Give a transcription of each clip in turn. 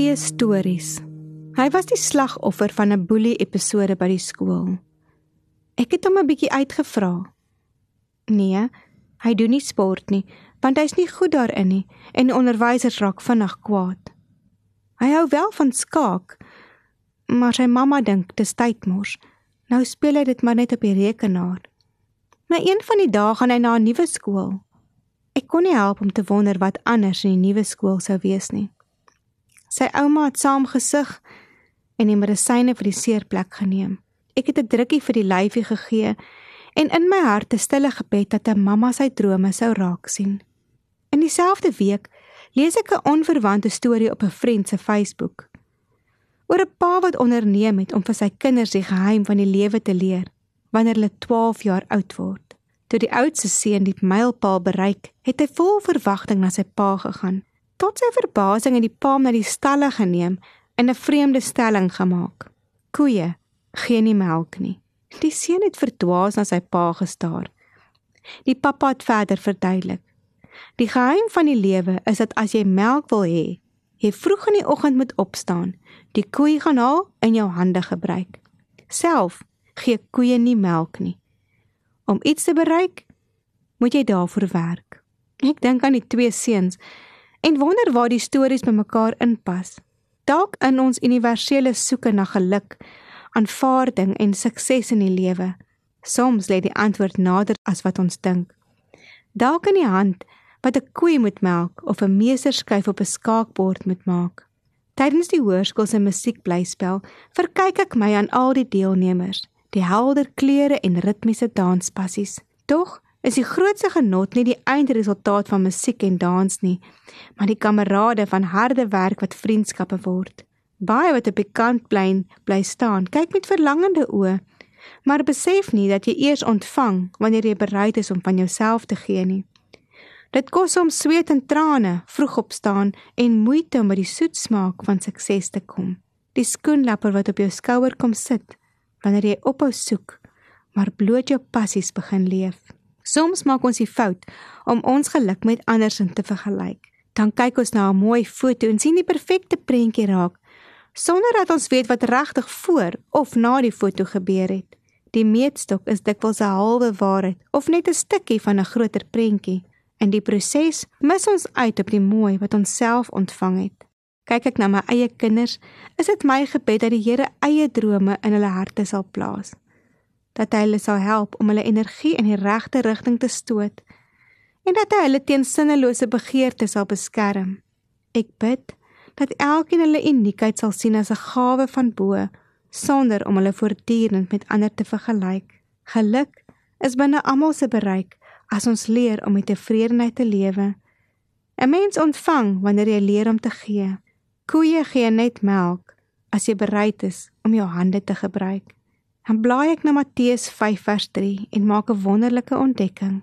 Twee stories. Hy was die slagoffer van 'n boelie episode by die skool. Ek het hom 'n bietjie uitgevra. Nee, hy doen nie sport nie, want hy's nie goed daarin nie en die onderwysers raak vinnig kwaad. Hy hou wel van skaak, maar sy mamma dink dit is tydmors. Nou speel hy dit maar net op die rekenaar. Maar een van die dae gaan hy na 'n nuwe skool. Ek kon nie help om te wonder wat anders in die nuwe skool sou wees nie. Sy ouma het saam gesug en die medisyne vir die seerplek geneem. Ek het 'n drukkie vir die lyfie gegee en in my hart 'n stille gebed dat 'n mamma sy drome sou raak sien. In dieselfde week lees ek 'n onverwante storie op 'n vriend se Facebook oor 'n pa wat onderneem het om vir sy kinders die geheim van die lewe te leer wanneer hulle 12 jaar oud word. Toe die oudste seun die mylpaal bereik, het hy vol verwagting na sy pa gegaan. Tot sy verbasing het die pa hom na die stalle geneem en 'n vreemde stelling gemaak. Koeie gee nie melk nie. Die seun het verdwaas na sy pa gestaar. Die pappa het verder verduidelik. Die geheim van die lewe is dat as jy melk wil hê, jy vroeg in die oggend moet opstaan, die koei gaan haal en jou hande gebruik. Self gee koeie nie melk nie. Om iets te bereik, moet jy daarvoor werk. Ek dink aan die twee seuns en wonder waar die stories by mekaar inpas. Dalk in ons universele soeke na geluk, aanvaarding en sukses in die lewe. Soms lê die antwoord nader as wat ons dink. Dalk in die hand wat 'n koei moet melk of 'n meesterskyf op 'n skaakbord moet maak. Tydens die hoërskool se musiekblyspel verkyk ek my aan al die deelnemers, die helder kleure en ritmiese danspassies. Tog is die grootste genot nie die eindresultaat van musiek en dans nie, maar die kamerade van harde werk wat vriendskappe word. Baie wat op die kant bly bly staan, kyk met verlangende oë, maar besef nie dat jy eers ontvang wanneer jy bereid is om van jouself te gee nie. Dit kos hom sweet en trane, vroeg opstaan en moeite om by die soet smaak van sukses te kom. Die skoenlapper wat op jou skouer kom sit wanneer jy ophou soek, maar bloot jou passies begin leef. Soms maak ons die fout om ons geluk met ander se te vergelyk. Dan kyk ons na 'n mooi foto en sien die perfekte prentjie raak sonder dat ons weet wat regtig voor of na die foto gebeur het. Die meetstok is dikwels 'n halwe waarheid of net 'n stukkie van 'n groter prentjie. In die proses mis ons uit op die mooi wat ons self ontvang het. Kyk ek na my eie kinders, is dit my gebed dat die Here eie drome in hulle harte sal plaas. Dat hy hulle sal help om hulle energie in die regte rigting te stoot en dat hy hulle teen sinnelose begeertes sal beskerm. Ek bid dat elkeen hulle uniekheid sal sien as 'n gawe van bo sonder om hulle voortdurend met ander te vergelyk. Geluk is binne almal se bereik as ons leer om met tevredenheid te lewe. 'n Mens ontvang wanneer jy leer om te gee. Koeie gee net melk as jy bereid is om jou hande te gebruik. Dan blaai ek na Matteus 5 vers 3 en maak 'n wonderlike ontdekking.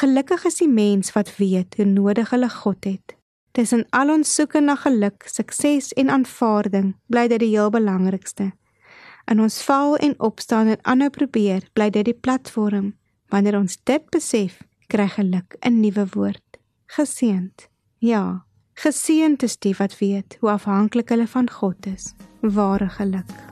Gelukkig is die mens wat weet hoe nodig hulle God het. Tussen al ons soeke na geluk, sukses en aanvaarding, bly dit die heel belangrikste. In ons val en opstaan en aanhou probeer, bly dit die platform Wanneer ons dit besef, kry geluk 'n nuwe woord. Geseend. Ja, geseend is die wat weet hoe afhanklik hulle van God is. Ware geluk.